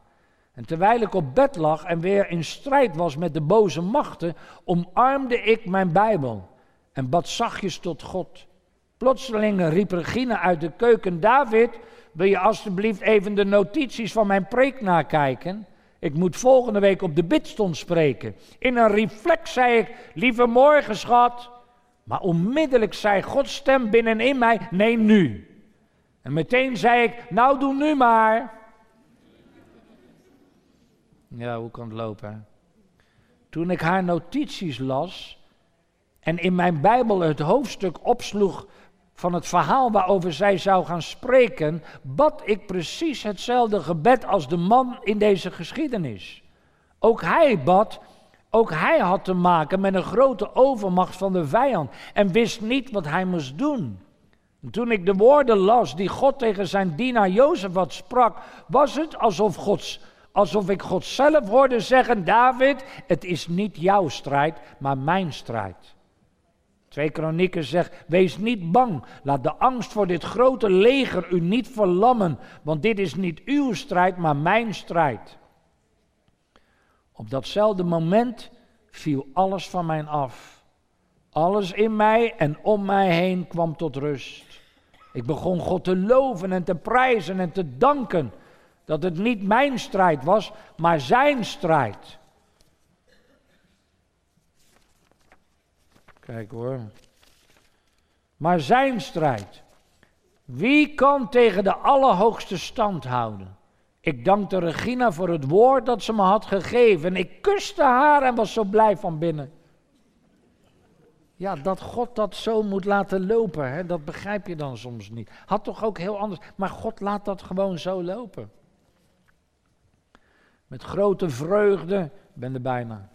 En terwijl ik op bed lag en weer in strijd was met de boze machten, omarmde ik mijn Bijbel en bad zachtjes tot God. Plotseling riep Regina uit de keuken: David, wil je alstublieft even de notities van mijn preek nakijken? Ik moet volgende week op de bidstond spreken. In een reflex zei ik: Lieve morgen, schat. Maar onmiddellijk zei Gods stem binnenin mij: Nee, nu. En meteen zei ik: Nou, doe nu maar. Ja, hoe kan het lopen? Toen ik haar notities las en in mijn Bijbel het hoofdstuk opsloeg van het verhaal waarover zij zou gaan spreken, bad ik precies hetzelfde gebed als de man in deze geschiedenis. Ook hij bad, ook hij had te maken met een grote overmacht van de vijand en wist niet wat hij moest doen. toen ik de woorden las die God tegen zijn dienaar Jozef had sprak, was het alsof, Gods, alsof ik God zelf hoorde zeggen: David, het is niet jouw strijd, maar mijn strijd. Twee kronieken zegt, wees niet bang, laat de angst voor dit grote leger u niet verlammen, want dit is niet uw strijd, maar mijn strijd. Op datzelfde moment viel alles van mij af. Alles in mij en om mij heen kwam tot rust. Ik begon God te loven en te prijzen en te danken dat het niet mijn strijd was, maar zijn strijd. Kijk hoor. Maar zijn strijd. Wie kan tegen de Allerhoogste stand houden? Ik dankte Regina voor het woord dat ze me had gegeven. Ik kuste haar en was zo blij van binnen. Ja, dat God dat zo moet laten lopen, hè, dat begrijp je dan soms niet. Had toch ook heel anders. Maar God laat dat gewoon zo lopen. Met grote vreugde. Ik ben er bijna.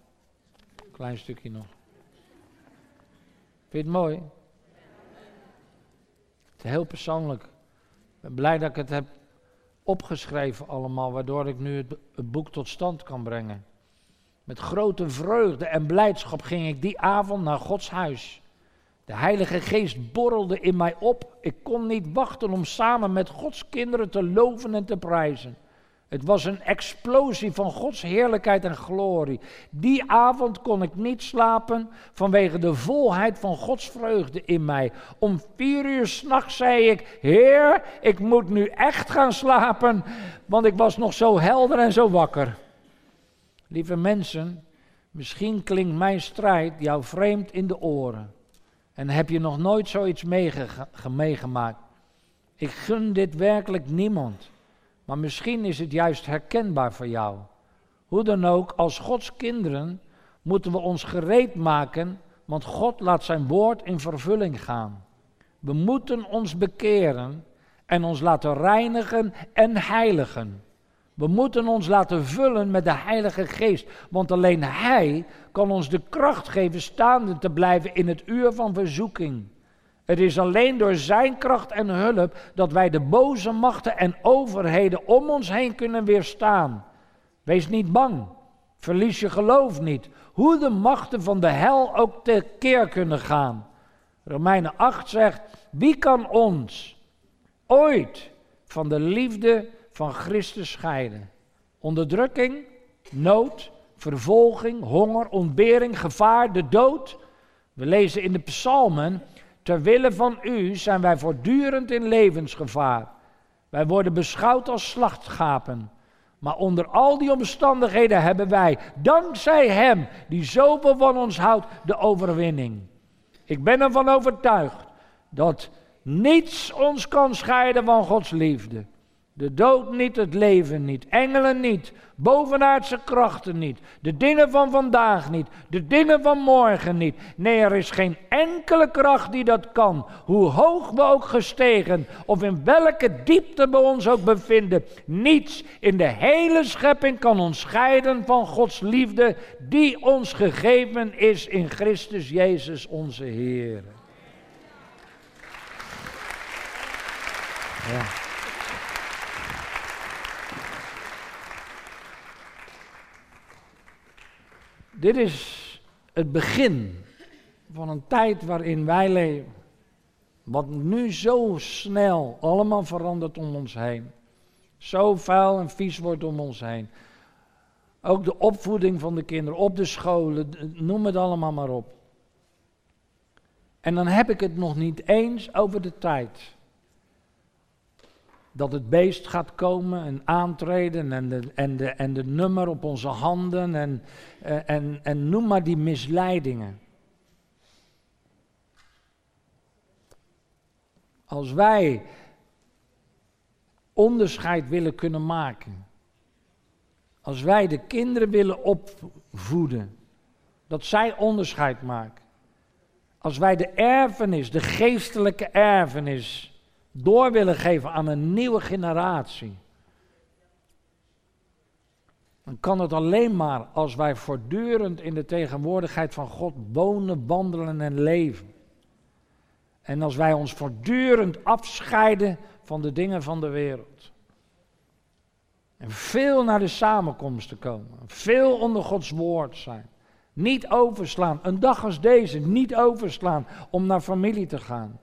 Klein stukje nog. Vind je het mooi? Het is heel persoonlijk. Ik ben blij dat ik het heb opgeschreven allemaal, waardoor ik nu het, het boek tot stand kan brengen. Met grote vreugde en blijdschap ging ik die avond naar Gods huis. De Heilige Geest borrelde in mij op. Ik kon niet wachten om samen met Gods kinderen te loven en te prijzen. Het was een explosie van Gods heerlijkheid en glorie. Die avond kon ik niet slapen vanwege de volheid van Gods vreugde in mij. Om vier uur s'nachts zei ik: Heer, ik moet nu echt gaan slapen, want ik was nog zo helder en zo wakker. Lieve mensen, misschien klinkt mijn strijd jou vreemd in de oren. En heb je nog nooit zoiets meegemaakt? Ik gun dit werkelijk niemand. Maar misschien is het juist herkenbaar voor jou. Hoe dan ook, als Gods kinderen moeten we ons gereed maken, want God laat zijn woord in vervulling gaan. We moeten ons bekeren en ons laten reinigen en heiligen. We moeten ons laten vullen met de Heilige Geest, want alleen Hij kan ons de kracht geven staande te blijven in het uur van verzoeking. Het is alleen door Zijn kracht en hulp dat wij de boze machten en overheden om ons heen kunnen weerstaan. Wees niet bang. Verlies je geloof niet. Hoe de machten van de hel ook tekeer kunnen gaan. Romeinen 8 zegt: Wie kan ons ooit van de liefde van Christus scheiden? Onderdrukking, nood, vervolging, honger, ontbering, gevaar, de dood. We lezen in de psalmen Terwille van u zijn wij voortdurend in levensgevaar. Wij worden beschouwd als slachtschapen. Maar onder al die omstandigheden hebben wij, dankzij Hem die zoveel van ons houdt, de overwinning. Ik ben ervan overtuigd dat niets ons kan scheiden van Gods liefde. De dood niet, het leven niet, engelen niet, bovenaardse krachten niet, de dingen van vandaag niet, de dingen van morgen niet. Nee, er is geen enkele kracht die dat kan, hoe hoog we ook gestegen of in welke diepte we ons ook bevinden. Niets in de hele schepping kan ons scheiden van Gods liefde die ons gegeven is in Christus Jezus onze Heer. Ja. Dit is het begin van een tijd waarin wij leven. Wat nu zo snel allemaal verandert om ons heen. Zo vuil en vies wordt om ons heen. Ook de opvoeding van de kinderen, op de scholen, noem het allemaal maar op. En dan heb ik het nog niet eens over de tijd dat het beest gaat komen en aantreden en de, en de, en de nummer op onze handen en, eh, en, en noem maar die misleidingen. Als wij onderscheid willen kunnen maken, als wij de kinderen willen opvoeden, dat zij onderscheid maken, als wij de erfenis, de geestelijke erfenis, door willen geven aan een nieuwe generatie. Dan kan het alleen maar als wij voortdurend in de tegenwoordigheid van God wonen, wandelen en leven. En als wij ons voortdurend afscheiden van de dingen van de wereld. En veel naar de samenkomsten komen. Veel onder Gods woord zijn. Niet overslaan. Een dag als deze niet overslaan om naar familie te gaan.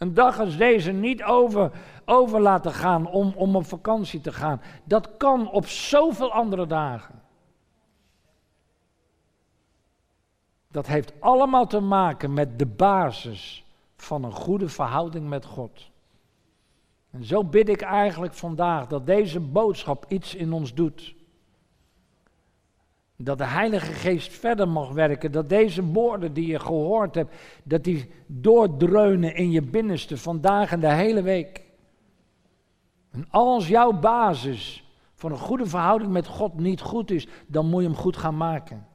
Een dag als deze niet over, over laten gaan om, om op vakantie te gaan. Dat kan op zoveel andere dagen. Dat heeft allemaal te maken met de basis van een goede verhouding met God. En zo bid ik eigenlijk vandaag dat deze boodschap iets in ons doet. Dat de Heilige Geest verder mag werken. Dat deze woorden die je gehoord hebt, dat die doordreunen in je binnenste vandaag en de hele week. En als jouw basis voor een goede verhouding met God niet goed is, dan moet je hem goed gaan maken.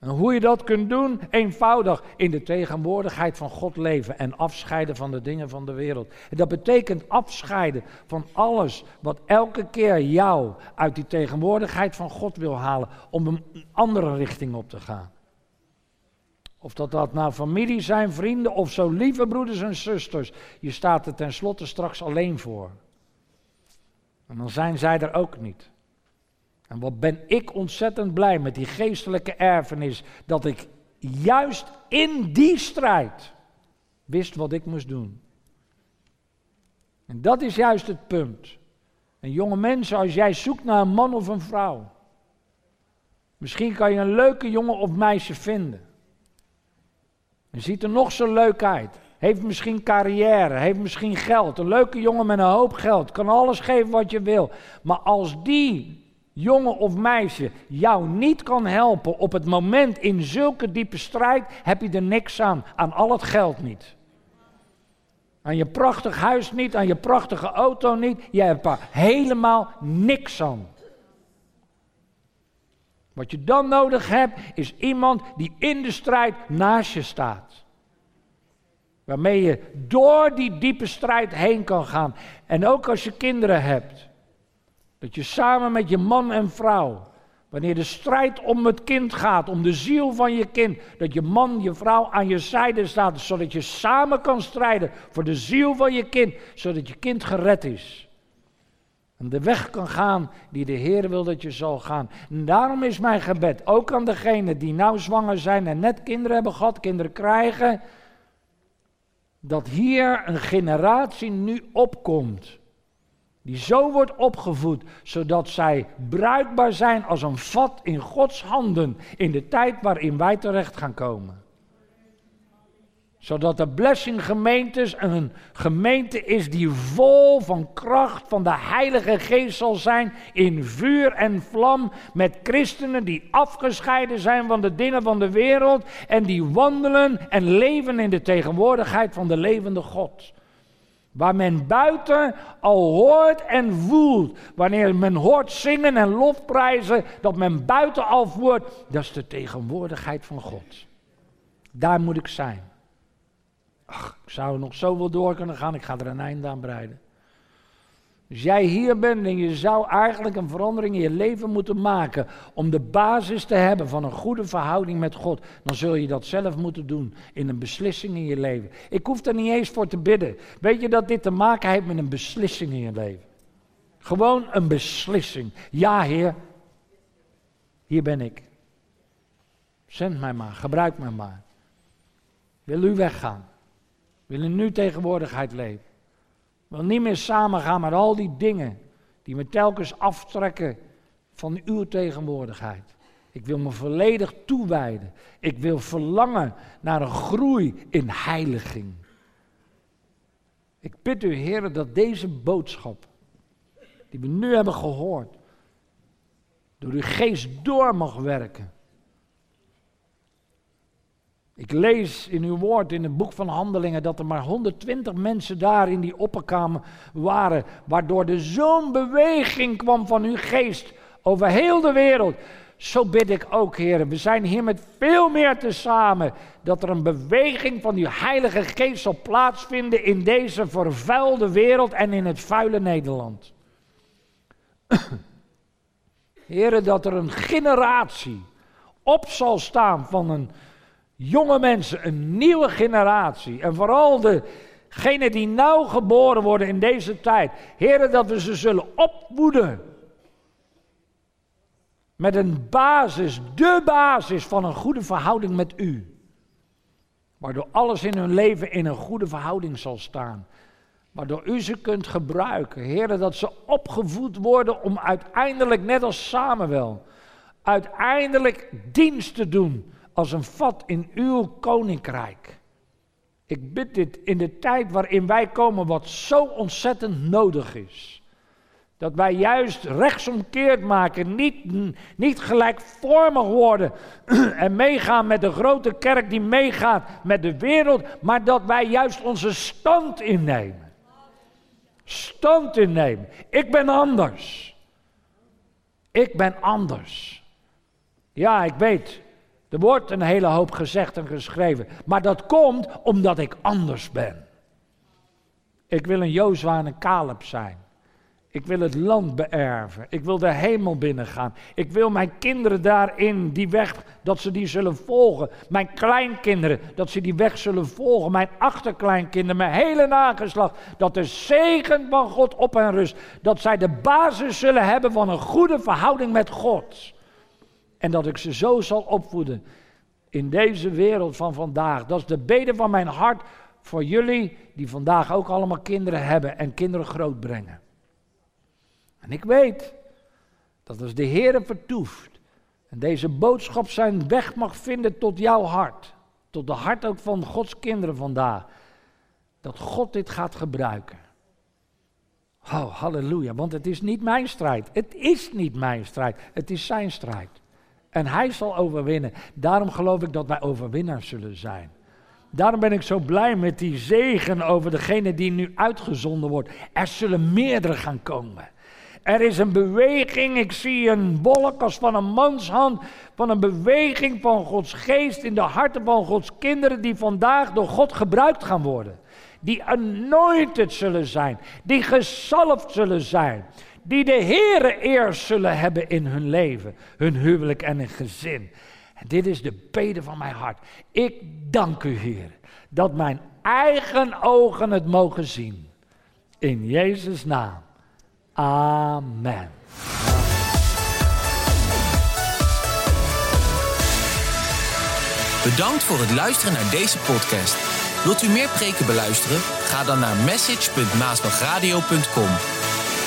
En hoe je dat kunt doen? Eenvoudig in de tegenwoordigheid van God leven en afscheiden van de dingen van de wereld. En dat betekent afscheiden van alles wat elke keer jou uit die tegenwoordigheid van God wil halen om een andere richting op te gaan. Of dat dat nou familie zijn, vrienden of zo lieve broeders en zusters. Je staat er tenslotte straks alleen voor. En dan zijn zij er ook niet. En wat ben ik ontzettend blij met die geestelijke erfenis, dat ik juist in die strijd wist wat ik moest doen. En dat is juist het punt. En jonge mensen, als jij zoekt naar een man of een vrouw, misschien kan je een leuke jongen of meisje vinden. En ziet er nog zo leuk uit. Heeft misschien carrière, heeft misschien geld. Een leuke jongen met een hoop geld. Kan alles geven wat je wil. Maar als die jongen of meisje jou niet kan helpen op het moment in zulke diepe strijd, heb je er niks aan. Aan al het geld niet. Aan je prachtig huis niet, aan je prachtige auto niet. Je hebt er helemaal niks aan. Wat je dan nodig hebt, is iemand die in de strijd naast je staat. Waarmee je door die diepe strijd heen kan gaan. En ook als je kinderen hebt. Dat je samen met je man en vrouw, wanneer de strijd om het kind gaat, om de ziel van je kind, dat je man, je vrouw aan je zijde staat, zodat je samen kan strijden voor de ziel van je kind, zodat je kind gered is. En de weg kan gaan die de Heer wil dat je zal gaan. En daarom is mijn gebed, ook aan degenen die nou zwanger zijn en net kinderen hebben gehad, kinderen krijgen, dat hier een generatie nu opkomt die zo wordt opgevoed, zodat zij bruikbaar zijn als een vat in Gods handen in de tijd waarin wij terecht gaan komen. Zodat de blessing gemeentes een gemeente is die vol van kracht van de Heilige Geest zal zijn, in vuur en vlam, met christenen die afgescheiden zijn van de dingen van de wereld en die wandelen en leven in de tegenwoordigheid van de levende God. Waar men buiten al hoort en voelt. Wanneer men hoort zingen en lofprijzen, dat men buiten al voert. Dat is de tegenwoordigheid van God. Daar moet ik zijn. Ach, ik zou er nog zoveel door kunnen gaan, ik ga er een einde aan breiden. Als jij hier bent en je zou eigenlijk een verandering in je leven moeten maken om de basis te hebben van een goede verhouding met God, dan zul je dat zelf moeten doen in een beslissing in je leven. Ik hoef er niet eens voor te bidden. Weet je dat dit te maken heeft met een beslissing in je leven? Gewoon een beslissing. Ja, Heer, hier ben ik. Zend mij maar, gebruik mij maar. Wil u weggaan? Wil in uw tegenwoordigheid leven? Wil niet meer samengaan met al die dingen die me telkens aftrekken van uw tegenwoordigheid. Ik wil me volledig toewijden. Ik wil verlangen naar een groei in heiliging. Ik bid u, Heer, dat deze boodschap, die we nu hebben gehoord, door uw geest door mag werken. Ik lees in uw woord in het boek van Handelingen dat er maar 120 mensen daar in die opperkamer waren, waardoor er zo'n beweging kwam van uw geest over heel de wereld. Zo bid ik ook, heren. We zijn hier met veel meer te samen. Dat er een beweging van uw Heilige Geest zal plaatsvinden in deze vervuilde wereld en in het vuile Nederland. heren, dat er een generatie op zal staan van een jonge mensen, een nieuwe generatie. En vooral degenen die nauw geboren worden in deze tijd. Heren, dat we ze zullen opvoeden. Met een basis, de basis van een goede verhouding met u. Waardoor alles in hun leven in een goede verhouding zal staan. Waardoor u ze kunt gebruiken. Heren, dat ze opgevoed worden om uiteindelijk, net als Samuel, uiteindelijk dienst te doen als een vat in uw koninkrijk. Ik bid dit in de tijd waarin wij komen, wat zo ontzettend nodig is. Dat wij juist rechtsomkeerd maken, niet, niet gelijkvormig worden en meegaan met de grote kerk die meegaat met de wereld, maar dat wij juist onze stand innemen. Stand innemen. Ik ben anders. Ik ben anders. Ja, ik weet, er wordt een hele hoop gezegd en geschreven. Maar dat komt omdat ik anders ben. Ik wil een Jozua en een Caleb zijn. Ik wil het land beërven. Ik wil de hemel binnengaan. Ik wil mijn kinderen daarin die weg, dat ze die zullen volgen. Mijn kleinkinderen, dat ze die weg zullen volgen. Mijn achterkleinkinderen, mijn hele nageslacht. Dat de zegen van God op hen rust. Dat zij de basis zullen hebben van een goede verhouding met God. En dat ik ze zo zal opvoeden in deze wereld van vandaag. Dat is de bede van mijn hart voor jullie die vandaag ook allemaal kinderen hebben en kinderen grootbrengen. En ik weet dat als de Heer vertoeft en deze boodschap zijn weg mag vinden tot jouw hart, tot de hart ook van Gods kinderen vandaag, dat God dit gaat gebruiken. Oh, halleluja, want het is niet mijn strijd. Het is niet mijn strijd, het is zijn strijd. En hij zal overwinnen. Daarom geloof ik dat wij overwinnaars zullen zijn. Daarom ben ik zo blij met die zegen over degene die nu uitgezonden wordt. Er zullen meerdere gaan komen. Er is een beweging, ik zie een wolk als van een manshand, van een beweging van Gods geest in de harten van Gods kinderen die vandaag door God gebruikt gaan worden. Die anointed zullen zijn, die gezalfd zullen zijn, die de Heere eerst zullen hebben in hun leven, hun huwelijk en hun gezin. Dit is de bede van mijn hart. Ik dank u, Heer, dat mijn eigen ogen het mogen zien. In Jezus' naam. Amen. Bedankt voor het luisteren naar deze podcast. Wilt u meer preken beluisteren? Ga dan naar message.maasbachradio.com.